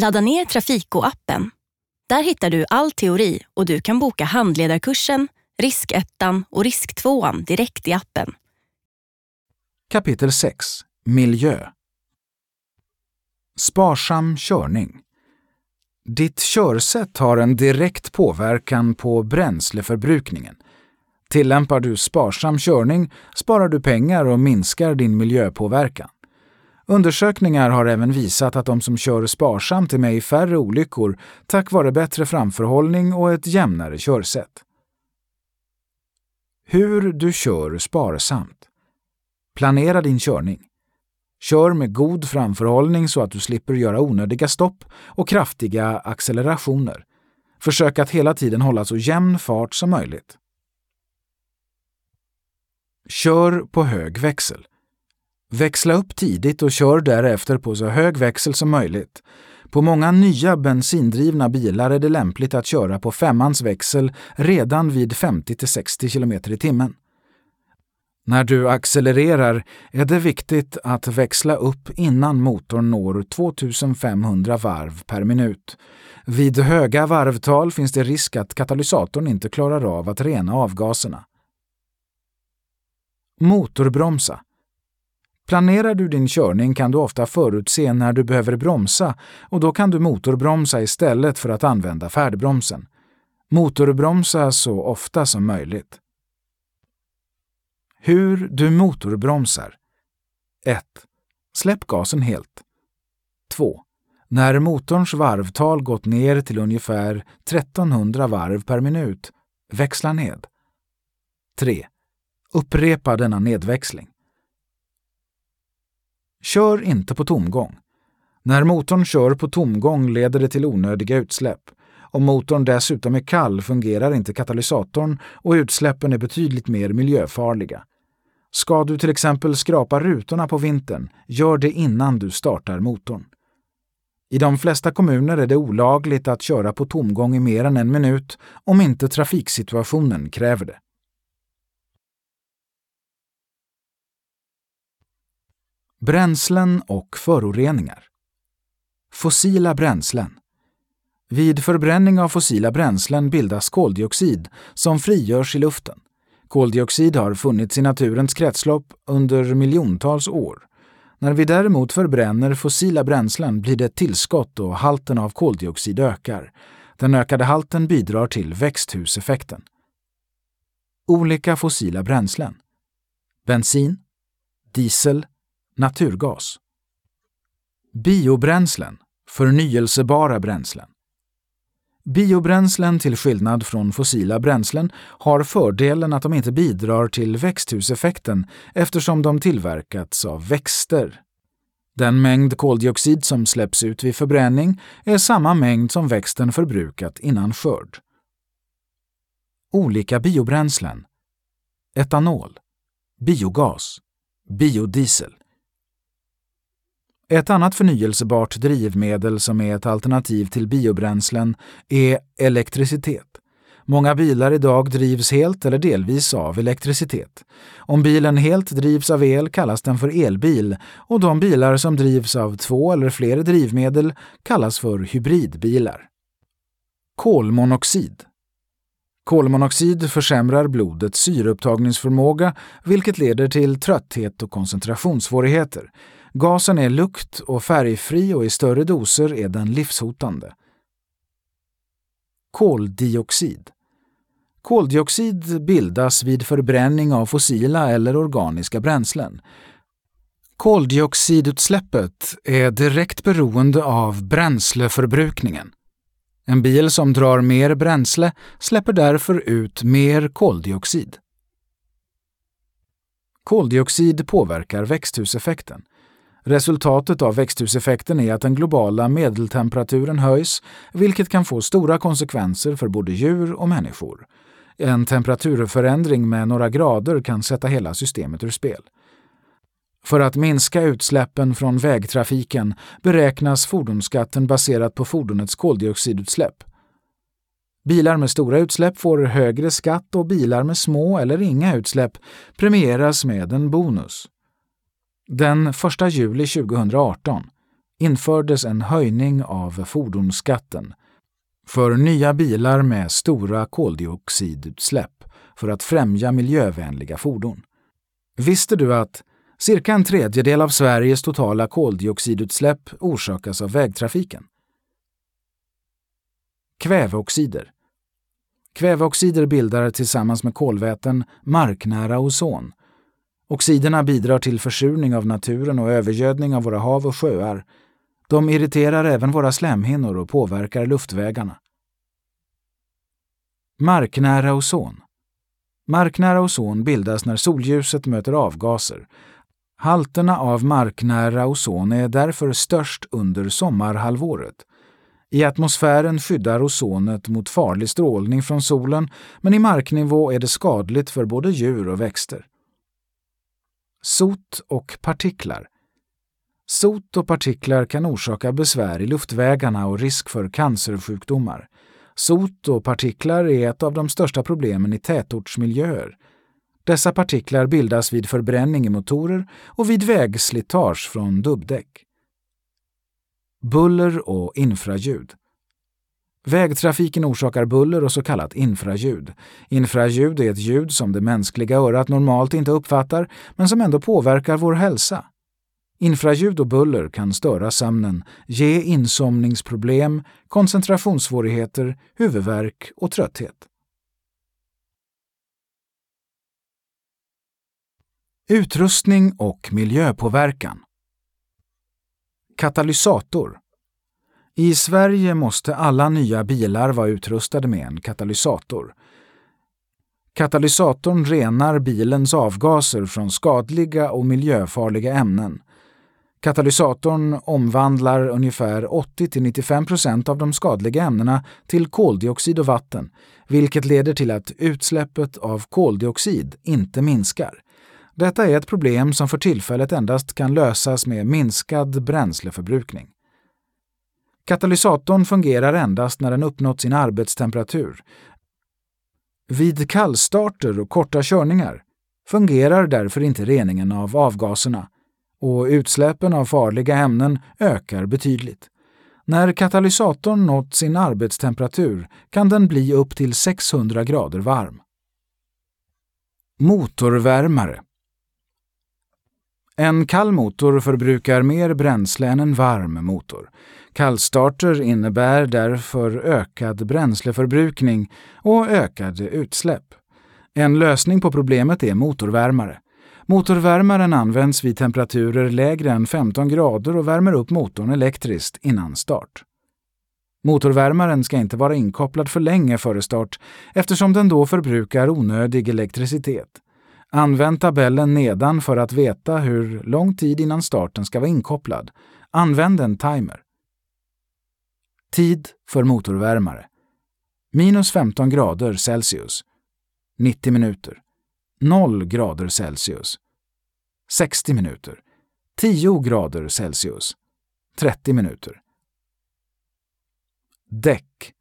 Ladda ner Trafiko-appen. Där hittar du all teori och du kan boka handledarkursen, riskettan och risktvåan direkt i appen. Kapitel 6 Miljö Sparsam körning Ditt körsätt har en direkt påverkan på bränsleförbrukningen. Tillämpar du sparsam körning sparar du pengar och minskar din miljöpåverkan. Undersökningar har även visat att de som kör sparsamt är med i färre olyckor tack vare bättre framförhållning och ett jämnare körsätt. Hur du kör sparsamt. Planera din körning. Kör med god framförhållning så att du slipper göra onödiga stopp och kraftiga accelerationer. Försök att hela tiden hålla så jämn fart som möjligt. Kör på hög växel. Växla upp tidigt och kör därefter på så hög växel som möjligt. På många nya bensindrivna bilar är det lämpligt att köra på femmans växel redan vid 50-60 km i timmen. När du accelererar är det viktigt att växla upp innan motorn når 2500 varv per minut. Vid höga varvtal finns det risk att katalysatorn inte klarar av att rena avgaserna. Motorbromsa. Planerar du din körning kan du ofta förutse när du behöver bromsa och då kan du motorbromsa istället för att använda färdbromsen. Motorbromsa så ofta som möjligt. Hur du motorbromsar 1. Släpp gasen helt. 2. När motorns varvtal gått ner till ungefär 1300 varv per minut, växla ned. 3. Upprepa denna nedväxling. Kör inte på tomgång. När motorn kör på tomgång leder det till onödiga utsläpp. Om motorn dessutom är kall fungerar inte katalysatorn och utsläppen är betydligt mer miljöfarliga. Ska du till exempel skrapa rutorna på vintern, gör det innan du startar motorn. I de flesta kommuner är det olagligt att köra på tomgång i mer än en minut om inte trafiksituationen kräver det. Bränslen och föroreningar. Fossila bränslen. Vid förbränning av fossila bränslen bildas koldioxid som frigörs i luften. Koldioxid har funnits i naturens kretslopp under miljontals år. När vi däremot förbränner fossila bränslen blir det ett tillskott och halten av koldioxid ökar. Den ökade halten bidrar till växthuseffekten. Olika fossila bränslen. Bensin, diesel, naturgas. Biobränslen, förnyelsebara bränslen. Biobränslen till skillnad från fossila bränslen har fördelen att de inte bidrar till växthuseffekten eftersom de tillverkats av växter. Den mängd koldioxid som släpps ut vid förbränning är samma mängd som växten förbrukat innan skörd. Olika biobränslen Etanol Biogas Biodiesel ett annat förnyelsebart drivmedel som är ett alternativ till biobränslen är elektricitet. Många bilar idag drivs helt eller delvis av elektricitet. Om bilen helt drivs av el kallas den för elbil och de bilar som drivs av två eller fler drivmedel kallas för hybridbilar. Kolmonoxid Kolmonoxid försämrar blodets syreupptagningsförmåga vilket leder till trötthet och koncentrationssvårigheter. Gasen är lukt och färgfri och i större doser är den livshotande. Koldioxid Koldioxid bildas vid förbränning av fossila eller organiska bränslen. Koldioxidutsläppet är direkt beroende av bränsleförbrukningen. En bil som drar mer bränsle släpper därför ut mer koldioxid. Koldioxid påverkar växthuseffekten. Resultatet av växthuseffekten är att den globala medeltemperaturen höjs, vilket kan få stora konsekvenser för både djur och människor. En temperaturförändring med några grader kan sätta hela systemet ur spel. För att minska utsläppen från vägtrafiken beräknas fordonsskatten baserat på fordonets koldioxidutsläpp. Bilar med stora utsläpp får högre skatt och bilar med små eller inga utsläpp premieras med en bonus. Den 1 juli 2018 infördes en höjning av fordonsskatten för nya bilar med stora koldioxidutsläpp för att främja miljövänliga fordon. Visste du att cirka en tredjedel av Sveriges totala koldioxidutsläpp orsakas av vägtrafiken? Kväveoxider. Kväveoxider bildar tillsammans med kolväten marknära ozon. Oxiderna bidrar till försurning av naturen och övergödning av våra hav och sjöar. De irriterar även våra slemhinnor och påverkar luftvägarna. Marknära ozon. Marknära ozon bildas när solljuset möter avgaser. Halterna av marknära ozon är därför störst under sommarhalvåret. I atmosfären skyddar ozonet mot farlig strålning från solen, men i marknivå är det skadligt för både djur och växter. Sot och partiklar. Sot och partiklar kan orsaka besvär i luftvägarna och risk för cancersjukdomar. Sot och partiklar är ett av de största problemen i tätortsmiljöer. Dessa partiklar bildas vid förbränning i motorer och vid vägslitage från dubbdäck. Buller och infraljud. Vägtrafiken orsakar buller och så kallat infraljud. Infraljud är ett ljud som det mänskliga örat normalt inte uppfattar men som ändå påverkar vår hälsa. Infraljud och buller kan störa sömnen, ge insomningsproblem, koncentrationssvårigheter, huvudvärk och trötthet. Utrustning och miljöpåverkan Katalysator i Sverige måste alla nya bilar vara utrustade med en katalysator. Katalysatorn renar bilens avgaser från skadliga och miljöfarliga ämnen. Katalysatorn omvandlar ungefär 80-95% av de skadliga ämnena till koldioxid och vatten, vilket leder till att utsläppet av koldioxid inte minskar. Detta är ett problem som för tillfället endast kan lösas med minskad bränsleförbrukning. Katalysatorn fungerar endast när den uppnått sin arbetstemperatur. Vid kallstarter och korta körningar fungerar därför inte reningen av avgaserna och utsläppen av farliga ämnen ökar betydligt. När katalysatorn nått sin arbetstemperatur kan den bli upp till 600 grader varm. Motorvärmare en kall motor förbrukar mer bränsle än en varm motor. Kallstarter innebär därför ökad bränsleförbrukning och ökade utsläpp. En lösning på problemet är motorvärmare. Motorvärmaren används vid temperaturer lägre än 15 grader och värmer upp motorn elektriskt innan start. Motorvärmaren ska inte vara inkopplad för länge före start eftersom den då förbrukar onödig elektricitet. Använd tabellen nedan för att veta hur lång tid innan starten ska vara inkopplad. Använd en timer. Tid för motorvärmare. Minus 15 grader Celsius. 90 minuter. 0 grader Celsius 60 minuter 10 grader Celsius 30 minuter Däck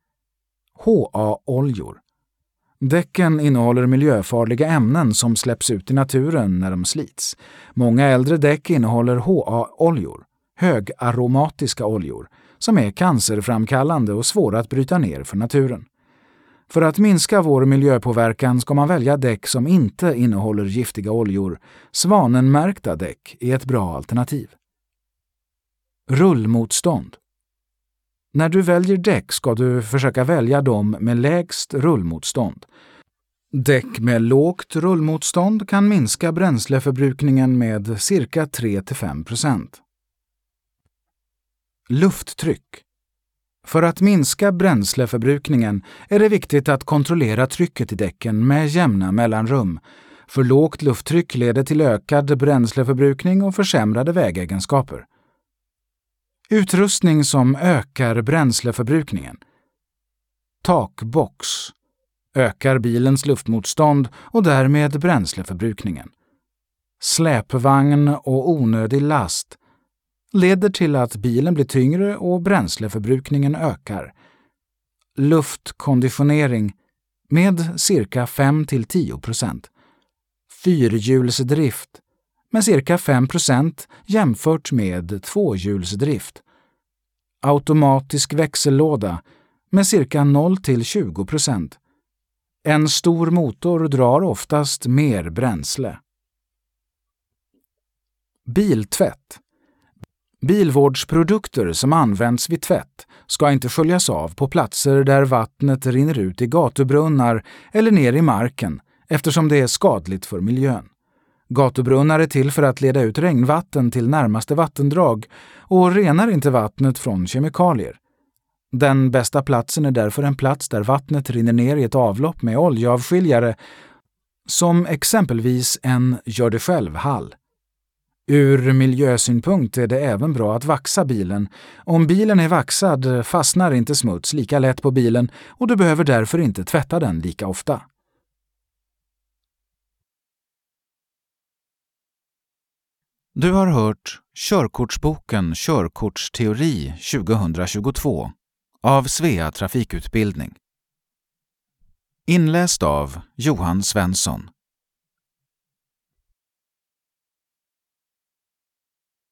HA-oljor Däcken innehåller miljöfarliga ämnen som släpps ut i naturen när de slits. Många äldre däck innehåller HA-oljor, högaromatiska oljor, som är cancerframkallande och svåra att bryta ner för naturen. För att minska vår miljöpåverkan ska man välja däck som inte innehåller giftiga oljor. Svanenmärkta däck är ett bra alternativ. Rullmotstånd när du väljer däck ska du försöka välja dem med lägst rullmotstånd. Däck med lågt rullmotstånd kan minska bränsleförbrukningen med cirka 3-5% Lufttryck för att minska bränsleförbrukningen är det viktigt att kontrollera trycket i däcken med jämna mellanrum. För lågt lufttryck leder till ökad bränsleförbrukning och försämrade vägegenskaper. Utrustning som ökar bränsleförbrukningen. Takbox ökar bilens luftmotstånd och därmed bränsleförbrukningen. Släpvagn och onödig last leder till att bilen blir tyngre och bränsleförbrukningen ökar. Luftkonditionering med cirka 5-10 procent. Fyrhjulsdrift med cirka 5 jämfört med tvåhjulsdrift automatisk växellåda med cirka 0-20. En stor motor drar oftast mer bränsle. Biltvätt Bilvårdsprodukter som används vid tvätt ska inte sköljas av på platser där vattnet rinner ut i gatubrunnar eller ner i marken eftersom det är skadligt för miljön. Gatubrunnar är till för att leda ut regnvatten till närmaste vattendrag och renar inte vattnet från kemikalier. Den bästa platsen är därför en plats där vattnet rinner ner i ett avlopp med oljeavskiljare, som exempelvis en gör det själv-hall. Ur miljösynpunkt är det även bra att vaxa bilen. Om bilen är vaxad fastnar inte smuts lika lätt på bilen och du behöver därför inte tvätta den lika ofta. Du har hört Körkortsboken Körkortsteori 2022 av Svea trafikutbildning. Inläst av Johan Svensson